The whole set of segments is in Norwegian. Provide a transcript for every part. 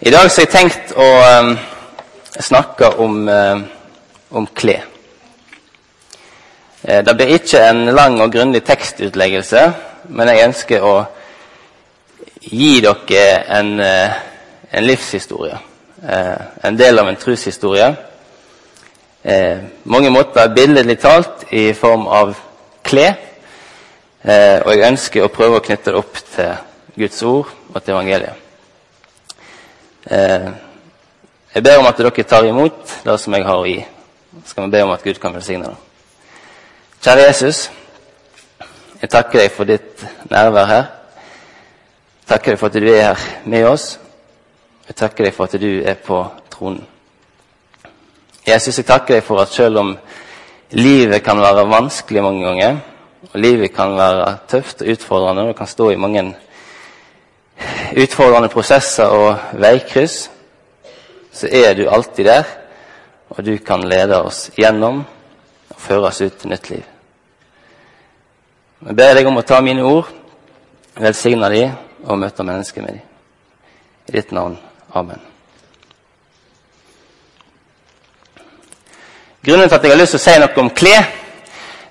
I dag så har jeg tenkt å um, snakke om, um, om klær. Eh, det blir ikke en lang og grundig tekstutleggelse, men jeg ønsker å gi dere en, uh, en livshistorie. Eh, en del av en troshistorie. Eh, mange måter billedlig talt i form av klær. Eh, og jeg ønsker å prøve å knytte det opp til Guds ord og til evangeliet. Eh, jeg ber om at dere tar imot det som jeg har å gi. Så skal vi be om at Gud kan velsigne det. Kjære Jesus, jeg takker deg for ditt nærvær her. Jeg takker deg for at du er her med oss. Jeg takker deg for at du er på tronen. Jesus, jeg takker deg for at selv om livet kan være vanskelig mange ganger, og livet kan være tøft og utfordrende, og kan stå i mange utfordrende prosesser og veikryss, så er du alltid der, og du kan lede oss gjennom og føre oss ut til nytt liv. Jeg ber deg om å ta mine ord, velsigne de og møte mennesker med de. I ditt navn. Amen. Grunnen til at jeg har lyst til å si noe om klær,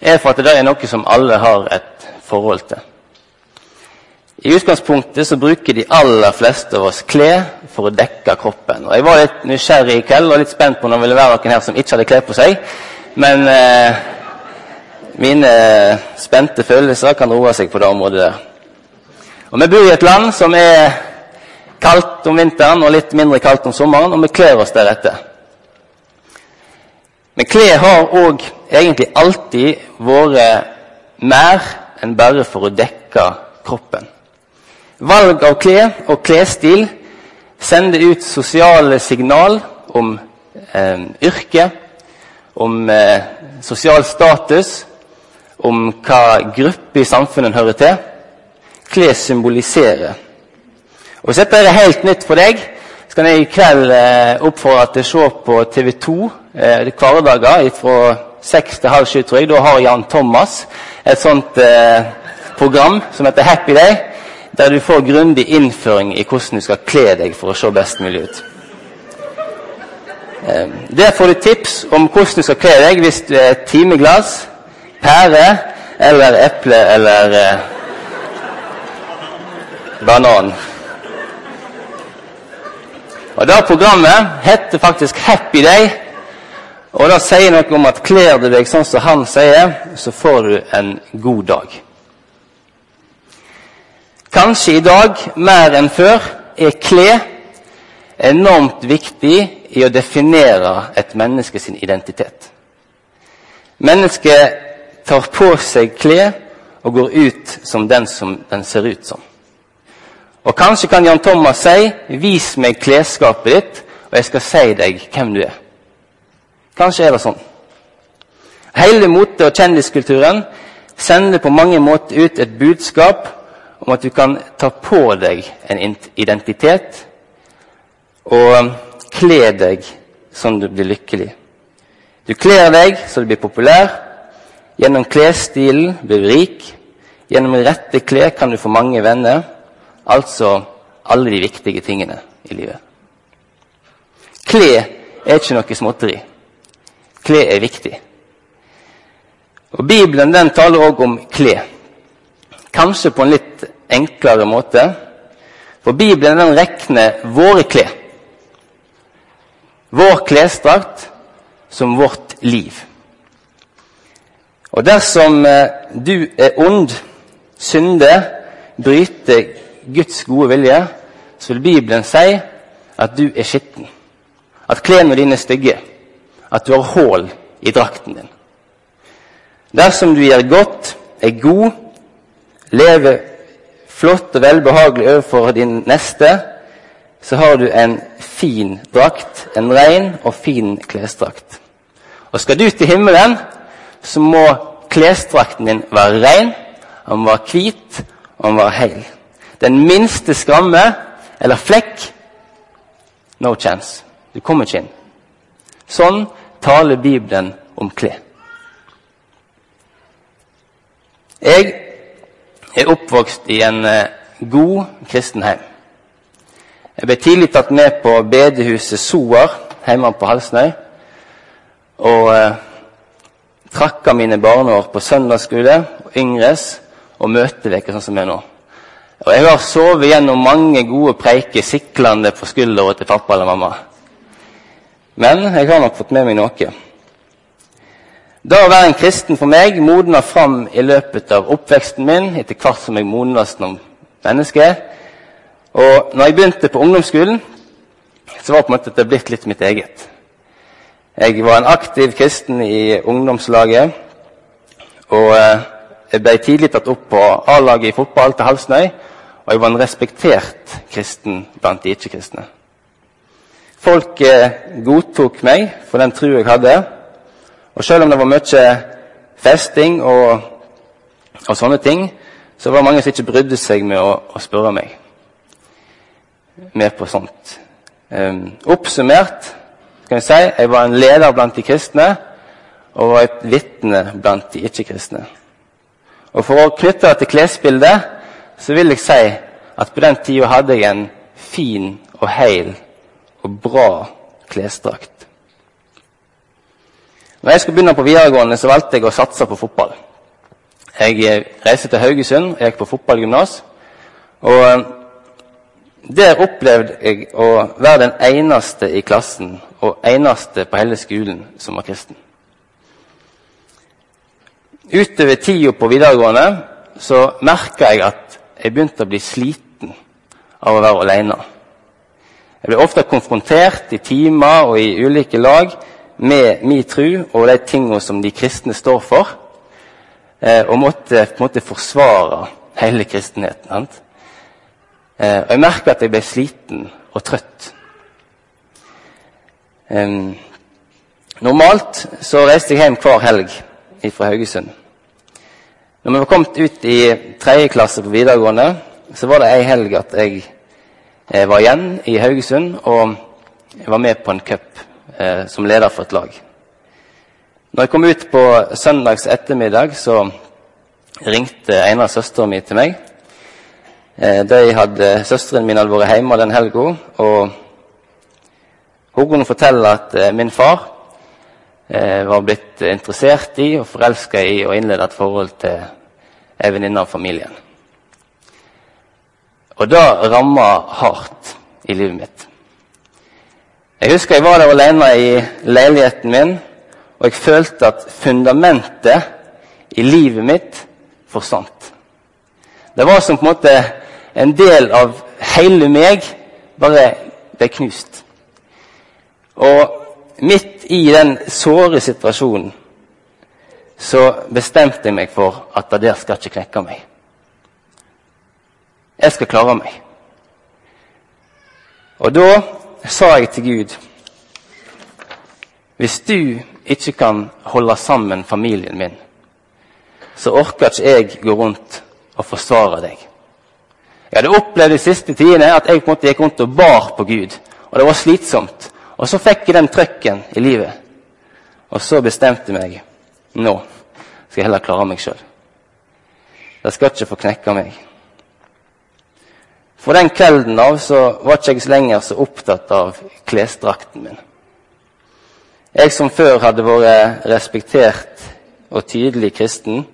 er for at det er noe som alle har et forhold til. I utgangspunktet så bruker de aller fleste av oss klær for å dekke kroppen. Og Jeg var litt nysgjerrig i kveld og litt spent på om det ville være noen her som ikke hadde klær på seg. Men eh, mine spente følelser kan roe seg på det området der. Og Vi bor i et land som er kaldt om vinteren og litt mindre kaldt om sommeren, og vi kler oss deretter. Men klær har òg egentlig alltid vært mer enn bare for å dekke kroppen. Valg av klær og klesstil sender ut sosiale signal om eh, yrke, om eh, sosial status, om hva gruppe i samfunnet hører til. Klær symboliserer. Og Hvis dette er helt nytt for deg, så kan jeg i kveld eh, oppfordre til å se på TV 2 eh, hverdager fra seks til halv sju, tror jeg. Da har Jan Thomas et sånt eh, program som heter Happy Day der du får grundig innføring i hvordan du skal kle deg for å se best mulig ut. Ehm, der får du tips om hvordan du skal kle deg hvis du er timeglass, pære eller eple eller eh, banan. Og Det programmet heter faktisk Happy Day. Og Det sier noe om at kler du deg sånn som han sier, så får du en god dag. Kanskje i dag mer enn før er klær enormt viktig i å definere et menneske sin identitet. Mennesket tar på seg klær og går ut som den som den ser ut som. Og Kanskje kan Jan Thomas si 'Vis meg klesskapet ditt, og jeg skal si deg hvem du er'. Kanskje er det sånn. Hele mote- og kjendiskulturen sender på mange måter ut et budskap om at du kan ta på deg en identitet og kle deg sånn du blir lykkelig. Du kler deg så du blir populær. Gjennom klesstilen blir du rik. Gjennom rette klær kan du få mange venner. Altså alle de viktige tingene i livet. Kle er ikke noe småtteri. Kle er viktig. Og Bibelen den taler òg om klær. Kanskje på en litt enklere måte. For Bibelen den regner våre klær, vår klesdrakt, som vårt liv. Og dersom eh, du er ond, synder, bryter Guds gode vilje, så vil Bibelen si at du er skitten. At klærne dine er stygge. At du har hull i drakten din. Dersom du gjør godt, er god, lever flott og velbehagelig overfor din neste, så har du en fin drakt, en ren og fin klesdrakt. Og skal du til himmelen, så må klesdrakten din være ren, må være hvit, og må være hel. Den minste skramme eller flekk no chance. Du kommer ikke inn. Sånn taler Bibelen om klær. Jeg er oppvokst i en eh, god kristen heim. Jeg ble tidlig tatt med på bedehuset Soar hjemme på Halsnøy. Og eh, trakka mine barneår på søndagsskole og yngres og møteveker sånn som jeg er nå. Og jeg har sovet gjennom mange gode preiker siklende på skuldra til pappa eller mamma. Men jeg har nok fått med meg noe. Da å være en kristen for meg modna fram i løpet av oppveksten min, etter hvert som jeg modnes som menneske. Og når jeg begynte på ungdomsskolen, så var det på en måte det blitt litt mitt eget. Jeg var en aktiv kristen i ungdomslaget. Og eh, jeg ble tidlig tatt opp på A-laget i fotball til Halsnøy. Og jeg var en respektert kristen blant de ikke-kristne. Folk eh, godtok meg for den tro jeg hadde. Og selv om det var mye festing og, og sånne ting, så var det mange som ikke brydde seg med å, å spørre meg mer på sånt. Um, oppsummert kan jeg si jeg var en leder blant de kristne og var et vitne blant de ikke-kristne. Og For å knytte det til klesbildet så vil jeg si at på den tida hadde jeg en fin og heil og bra klesdrakt. Når jeg skulle begynne på videregående, så valgte jeg å satse på fotball. Jeg eh, reiste til Haugesund og gikk på fotballgymnas. Og eh, der opplevde jeg å være den eneste i klassen og eneste på hele skolen som var kristen. Utover tida på videregående så merka jeg at jeg begynte å bli sliten av å være alene. Jeg ble ofte konfrontert i timer og i ulike lag med min tro og de tingene som de kristne står for, eh, og måtte på en måte forsvare hele kristenheten. Eh, og Jeg merka at jeg ble sliten og trøtt. normalt så reiste jeg hjem hver helg fra Haugesund. Når vi var kommet ut i tredje klasse på videregående, så var det ei helg at jeg eh, var igjen i Haugesund og var med på en cup eh, som leder for et lag. Når jeg kom ut på søndags ettermiddag, så ringte en av søstrene mi til meg. Eh, de hadde Søsteren min hadde vært hjemme den helga, og hun kunne fortelle at eh, min far eh, var blitt interessert i og forelska i å innlede et forhold til ei venninne av familien. Og det ramma hardt i livet mitt. Jeg husker jeg var der alene i leiligheten min, og jeg følte at fundamentet i livet mitt forsvant. Det var som på en måte en del av hele meg bare ble knust. Og midt i den såre situasjonen så bestemte jeg meg for at det der skal ikke knekke meg. Jeg skal klare meg. Og da sa jeg til Gud Hvis du ikke kan holde sammen familien min, så orker ikke jeg gå rundt og forsvare deg. Jeg hadde opplevd de siste tidene at jeg på en måte gikk rundt og bar på Gud. Og det var slitsomt. Og så fikk jeg den trøkken i livet. Og så bestemte jeg meg. Nå skal jeg heller klare meg sjøl. Det skal ikke få knekka meg. For den kvelden av så var ikke jeg lenger så opptatt av klesdrakten min. Jeg som før hadde vært respektert og tydelig kristen,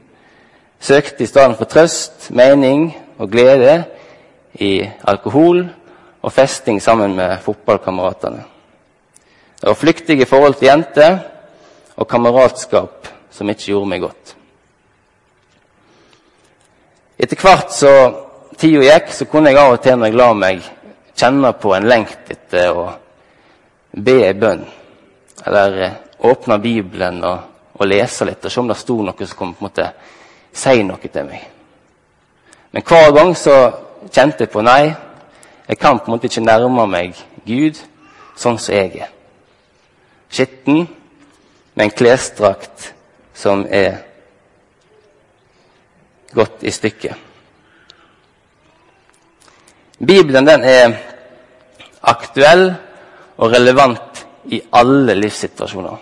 søkte i stedet for trøst, mening og glede i alkohol og festing sammen med fotballkameratene. Det var flyktige forhold til jenter og kameratskap som ikke gjorde meg godt. Etter hvert så tida gikk, så kunne jeg av og til når jeg la meg, kjenne på en lengt etter å be ei bønn. Eller eh, åpne Bibelen og, og, lese litt og se om det sto noe som kom på en måte si noe til meg. Men hver gang så kjente jeg på nei, jeg kan på en måte ikke nærme meg Gud sånn som jeg er. Skitten med en klesdrakt som er gått i stykker. Bibelen den er aktuell og relevant i alle livssituasjoner.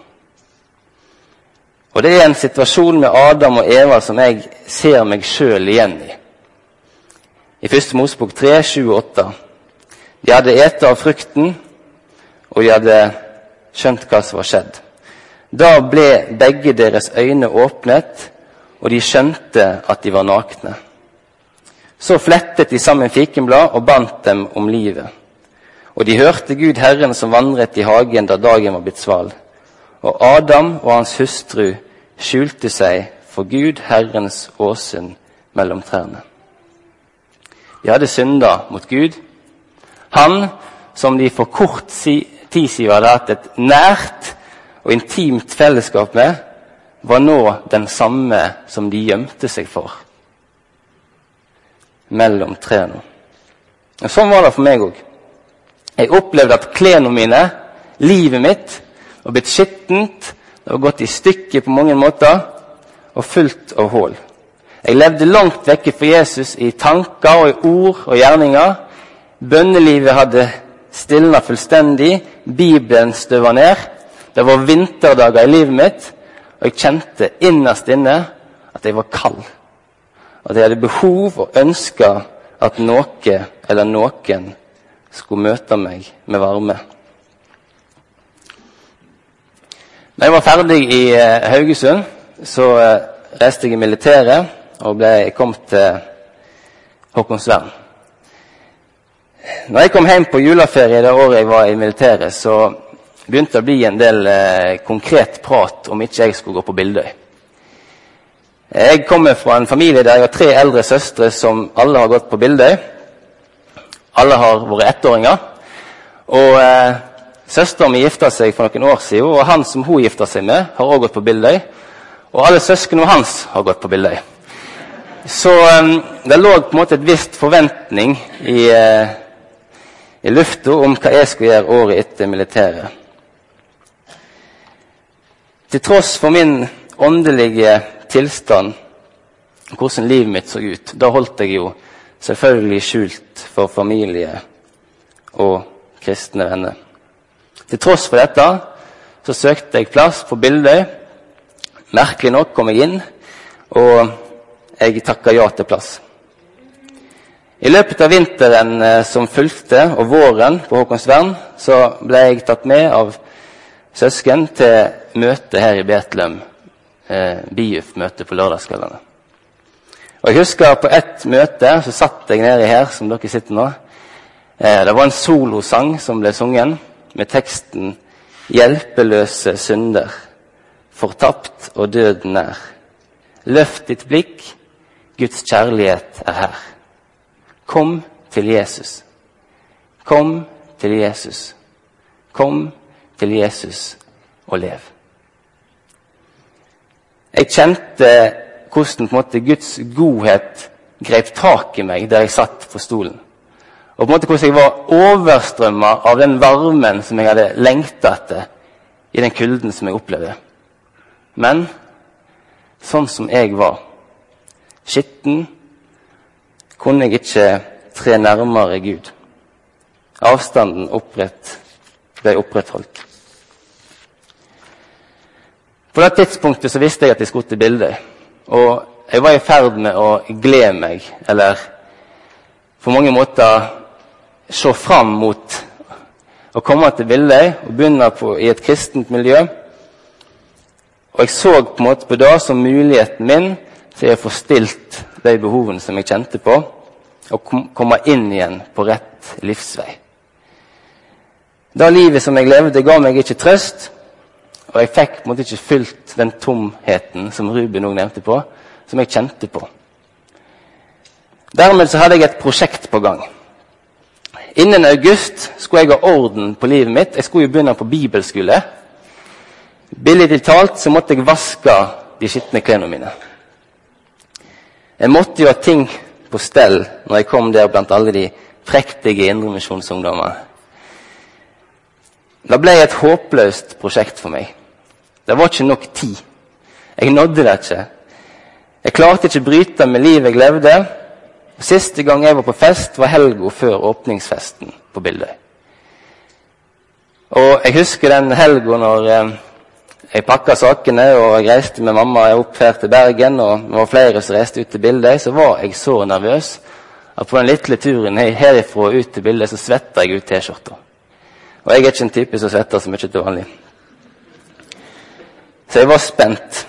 Og det er en situasjon med Adam og Eva som jeg ser meg sjøl igjen i. I 1. Mosebok 3, 7 og 8. De hadde ete av frukten, og de hadde skjønt hva som var skjedd. Da ble begge deres øyne åpnet, og de skjønte at de var nakne. Så flettet de sammen fikenblad og bandt dem om livet. Og de hørte Gud Herren som vandret i hagen da dagen var blitt sval. Og Adam og hans hustru skjulte seg for Gud Herrens åsyn mellom trærne. De hadde synda mot Gud. Han som de for kort tid siden hadde hatt et nært og intimt fellesskap med, var nå den samme som de gjemte seg for mellom trærne. Sånn var det for meg òg. Jeg opplevde at klærne mine, livet mitt, var blitt skittent. Det var gått i stykker på mange måter og fullt av hull. Jeg levde langt vekke fra Jesus i tanker og i ord og gjerninger. Bønnelivet hadde stilna fullstendig. Bibelen støva ned. Det var vinterdager i livet mitt, og jeg kjente innerst inne at jeg var kald. At jeg hadde behov og ønska at noe eller noen skulle møte meg med varme. Da jeg var ferdig i eh, Haugesund, så eh, reiste jeg i militæret og ble, kom til Håkonsvern. Når jeg kom hjem på juleferie det året jeg var i militæret, så begynte det å bli en del eh, konkret prat om ikke jeg skulle gå på Bildøy. Jeg kommer fra en familie der jeg har tre eldre søstre som alle har gått på Bildøy. Alle har vært ettåringer. Og eh, Søstera mi gifta seg for noen år siden, og han som hun gifta seg med, har også gått på Bildøy. Og alle søsknene hans har gått på Bildøy. Så eh, det lå på en måte et visst forventning i, eh, i lufta om hva jeg skulle gjøre året etter militæret. Til tross for min åndelige tilstand, hvordan livet mitt så ut, da holdt jeg jo selvfølgelig skjult for familie og kristne venner. Til tross for dette så søkte jeg plass på Bildøy. Merkelig nok kom jeg inn, og jeg takka ja til plass. I løpet av vinteren eh, som fulgte, og våren på Håkonsvern, så ble jeg tatt med av søsken til møte her i Betlehem. Eh, BIUF-møte på lørdagskveldene. Og Jeg husker på ett møte så satt jeg nedi her, som dere sitter nå. Eh, det var en solosang som ble sunget, med teksten 'Hjelpeløse synder, fortapt og døden nær'. Løft ditt blikk, Guds kjærlighet er her. Kom til Jesus. Kom til Jesus. Kom til Jesus og lev. Jeg kjente hvordan på en måte, Guds godhet grep tak i meg der jeg satt på stolen. Og på en måte hvordan jeg var overstrømma av den varmen som jeg hadde lengta etter i den kulden som jeg opplevde. Men sånn som jeg var, skitten, kunne jeg ikke tre nærmere Gud. Avstanden opprett, ble opprettholdt. På det tidspunktet så visste jeg at jeg skulle til bildet. Og jeg var i ferd med å glede meg, eller på mange måter se fram mot å komme til bildet og begynne på, i et kristent miljø. Og jeg så på en måte på det som muligheten min til å få stilt de behovene som jeg kjente på, og komme inn igjen på rett livsvei. Det livet som jeg levde, ga meg ikke trøst. Og jeg fikk på en måte ikke fylt den tomheten som Ruben òg nevnte på, som jeg kjente på. Dermed så hadde jeg et prosjekt på gang. Innen august skulle jeg ha orden på livet mitt. Jeg skulle jo begynne på bibelskole. Billig talt så måtte jeg vaske de skitne klærne mine. Jeg måtte jo ha ting på stell når jeg kom der blant alle de prektige indremisjonsungdommer. Det ble et håpløst prosjekt for meg. Det var ikke nok tid. Jeg nådde det ikke. Jeg klarte ikke å bryte med livet jeg levde. Siste gang jeg var på fest, var helga før åpningsfesten på Bildøy. Og Jeg husker den helga når eh, jeg pakka sakene og jeg reiste med mamma opp her til Bergen, og det var flere som reiste ut til Bildøy, så var jeg så nervøs at på den lille turen herifra ut til bildet, så svetter jeg ut T-skjorta. Og jeg er ikke en type som svetter så mye til vanlig. Så jeg var spent.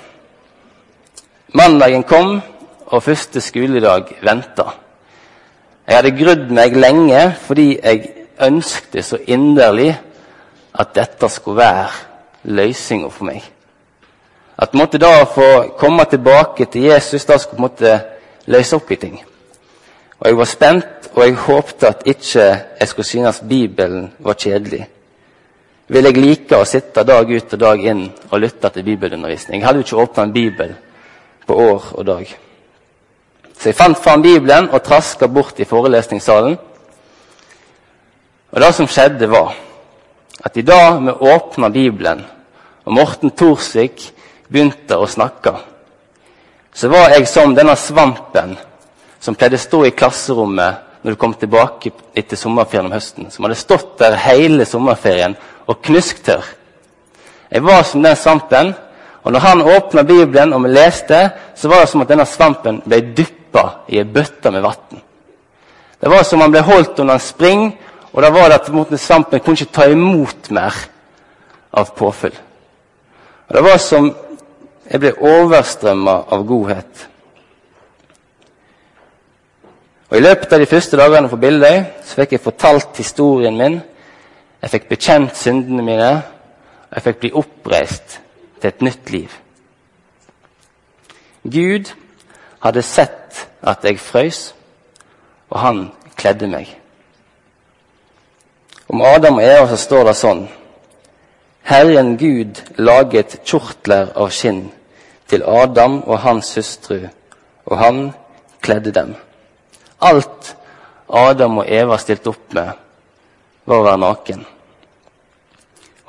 Mandagen kom, og første skoledag venta. Jeg hadde grudd meg lenge fordi jeg ønskte så inderlig at dette skulle være løsninga for meg. At måtte da få komme tilbake til Jesus da skulle jeg måtte løse opp i ting. Og Jeg var spent, og jeg håpte at ikke jeg skulle synes Bibelen var kjedelig. Vil jeg like å sitte dag ut og dag inn og lytte til bibelundervisning? Jeg hadde jo ikke åpna en bibel på år og dag. Så jeg fant fram Bibelen og traska bort i forelesningssalen. Og det som skjedde, var at i dag vi åpna Bibelen, og Morten Thorsvik begynte å snakke, så var jeg som denne svampen som pleide å stå i klasserommet når du kom tilbake etter sommerferien om høsten. Som hadde stått der hele sommerferien og knusktørr. Jeg var som den svampen, og når han åpna Bibelen og vi leste, så var det som at denne svampen ble dyppa i ei bøtte med vann. Det var som om han ble holdt under en spring, og da var det at svampen kunne ikke ta imot mer av påfyll. Og Det var som jeg ble overstrømma av godhet. Og I løpet av de første dagene på Bildøy så fikk jeg fortalt historien min. Jeg fikk bekjent syndene mine, og jeg fikk bli oppreist til et nytt liv. Gud hadde sett at jeg frøs, og han kledde meg. Om Adam og Eva så står det sånn Herren Gud laget kjortler av skinn til Adam og hans hustru, og han kledde dem. Alt Adam og Eva stilte opp med, var å være naken.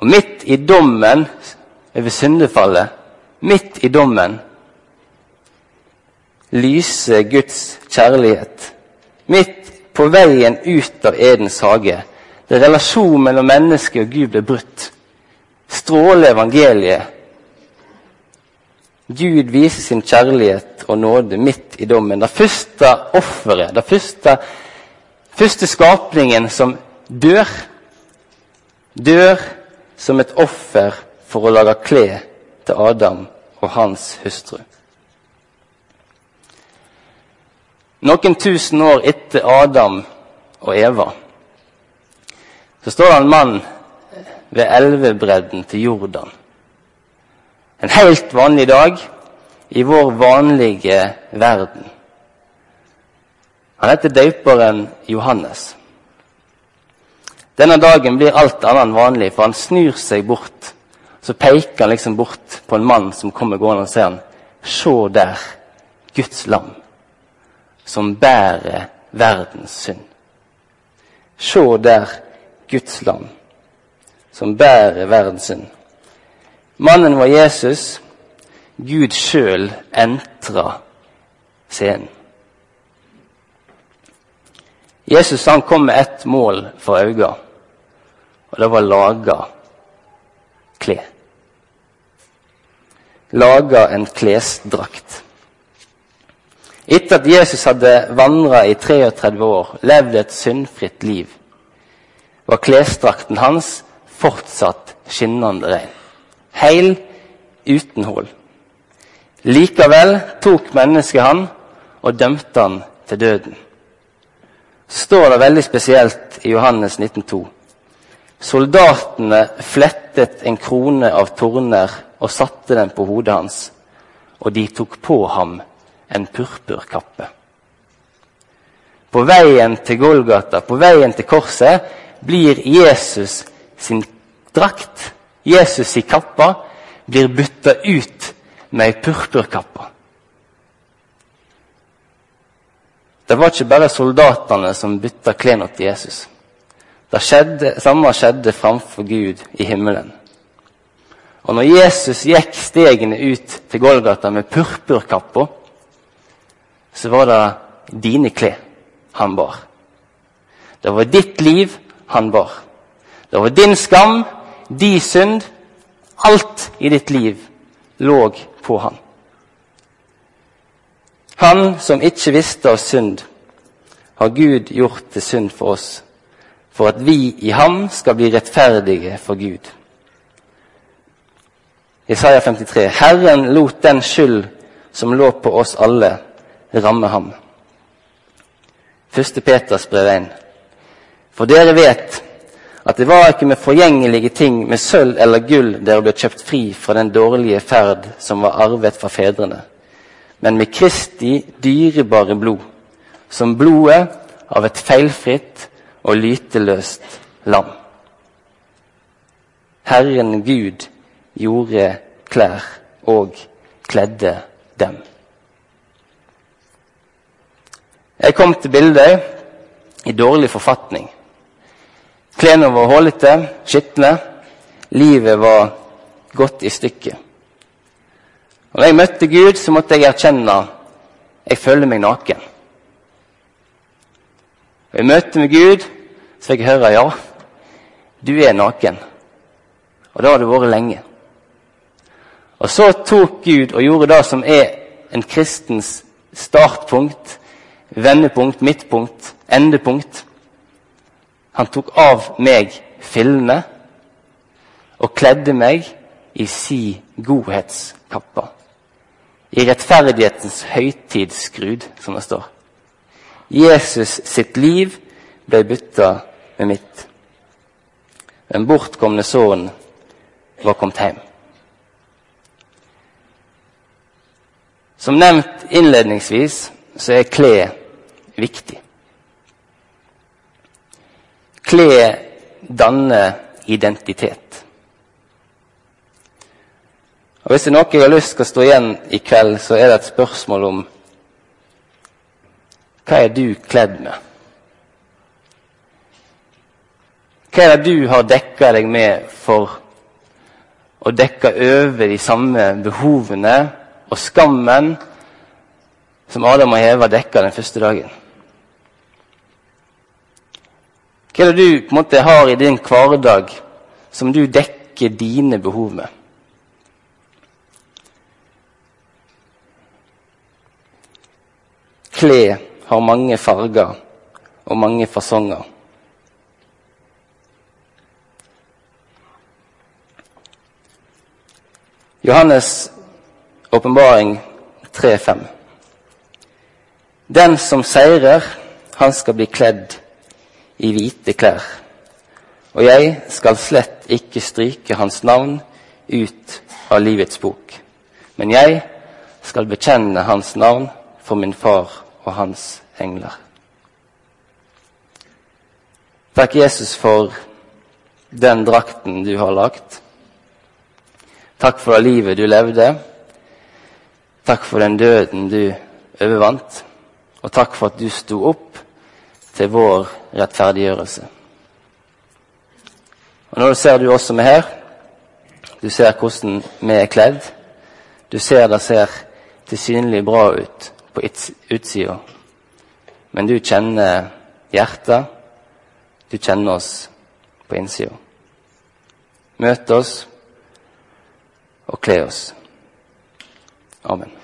Og midt i dommen over syndefallet, midt i dommen, lyser Guds kjærlighet. Midt på veien ut av Edens hage, der relasjonen mellom menneske og Gud ble brutt, stråler evangeliet. Gud viser sin kjærlighet og nåde midt i dommen. Det første offeret, det første, første skapningen som dør, dør som et offer for å lage klær til Adam og hans hustru. Noen tusen år etter Adam og Eva så står det en mann ved elvebredden til Jordan. En helt vanlig dag i vår vanlige verden. Han heter døperen Johannes. Denne dagen blir alt annet enn vanlig, for han snur seg bort. Så peker han liksom bort på en mann som kommer gående, og sier han, Se der, Guds lam, som bærer verdens synd. Se der, Guds lam, som bærer verdens synd. Mannen var Jesus. Gud sjøl entra scenen. Jesus han kom med ett mål for øynene og det var laga klær. Laga en klesdrakt. Etter at Jesus hadde vandra i 33 år, levd et syndfritt liv, var klesdrakten hans fortsatt skinnende rein. Heil, uten hull. Likevel tok mennesket han og dømte han til døden. Står det veldig spesielt i Johannes 19,2. Soldatene flettet en krone av torner og satte den på hodet hans, og de tok på ham en purpurkappe. På veien til Golgata, på veien til korset, blir Jesus sin drakt, Jesus i kappa, blir bytta ut med ei purpurkappe. Det var ikke bare soldatene som bytta klærne til Jesus. Det skjedde, samme skjedde framfor Gud i himmelen. Og når Jesus gikk stegene ut til Golgata med purpurkappa, så var det dine klær han bar. Det var ditt liv han bar. Det var din skam, din synd. Alt i ditt liv lå på han. Han som ikke visste av synd, har Gud gjort til synd for oss, for at vi i ham skal bli rettferdige for Gud. Isaiah 53. Herren lot den skyld som lå på oss alle, ramme ham. 1. Peters brev 1. For dere vet at det var ikke med forgjengelige ting, med sølv eller gull, dere ble kjøpt fri fra den dårlige ferd som var arvet fra fedrene, men med Kristi dyrebare blod, som blodet av et feilfritt og lyteløst lam. Herren Gud gjorde klær og kledde dem. Jeg kom til bildet i dårlig forfatning. Klærne var hullete, skitne. Livet var gått i stykker. Da jeg møtte Gud, så måtte jeg erkjenne jeg føler meg naken. Og I møte med Gud så fikk jeg høre ja, du er naken. Og det har du vært lenge. Og så tok Gud og gjorde det som er en kristens startpunkt, vendepunkt, midtpunkt, endepunkt. Han tok av meg fillene og kledde meg i si godhetskappa. I rettferdighetens høytidsskrud, som det står. Jesus sitt liv ble bytta med mitt. Den bortkomne sønnen var kommet hjem. Som nevnt innledningsvis så er klær viktig. Klær danner identitet. Og Hvis det er noe jeg har lyst til å stå igjen i kveld, så er det et spørsmål om hva er du kledd med? Hva er det du har dekka deg med for å dekke over de samme behovene og skammen som Adam og Eva dekka den første dagen? Hva er det du på en måte har i din hverdag som du dekker dine behov med? Klær har mange farger og mange fasonger. Johannes' åpenbaring 3,5. Den som seirer, han skal bli kledd i hvite klær. Og jeg skal slett ikke stryke hans navn ut av livets bok. Men jeg skal bekjenne hans navn for min far og hans engler. Takk, Jesus, for den drakten du har lagt. Takk for det livet du levde. Takk for den døden du overvant. Og takk for at du sto opp til vår rettferdiggjørelse. Og Nå ser du oss som er her. Du ser hvordan vi er kledd. Du ser det ser tilsynelig bra ut på utsida. Men du kjenner hjertet. Du kjenner oss på innsida. Møt oss og kle oss. Amen.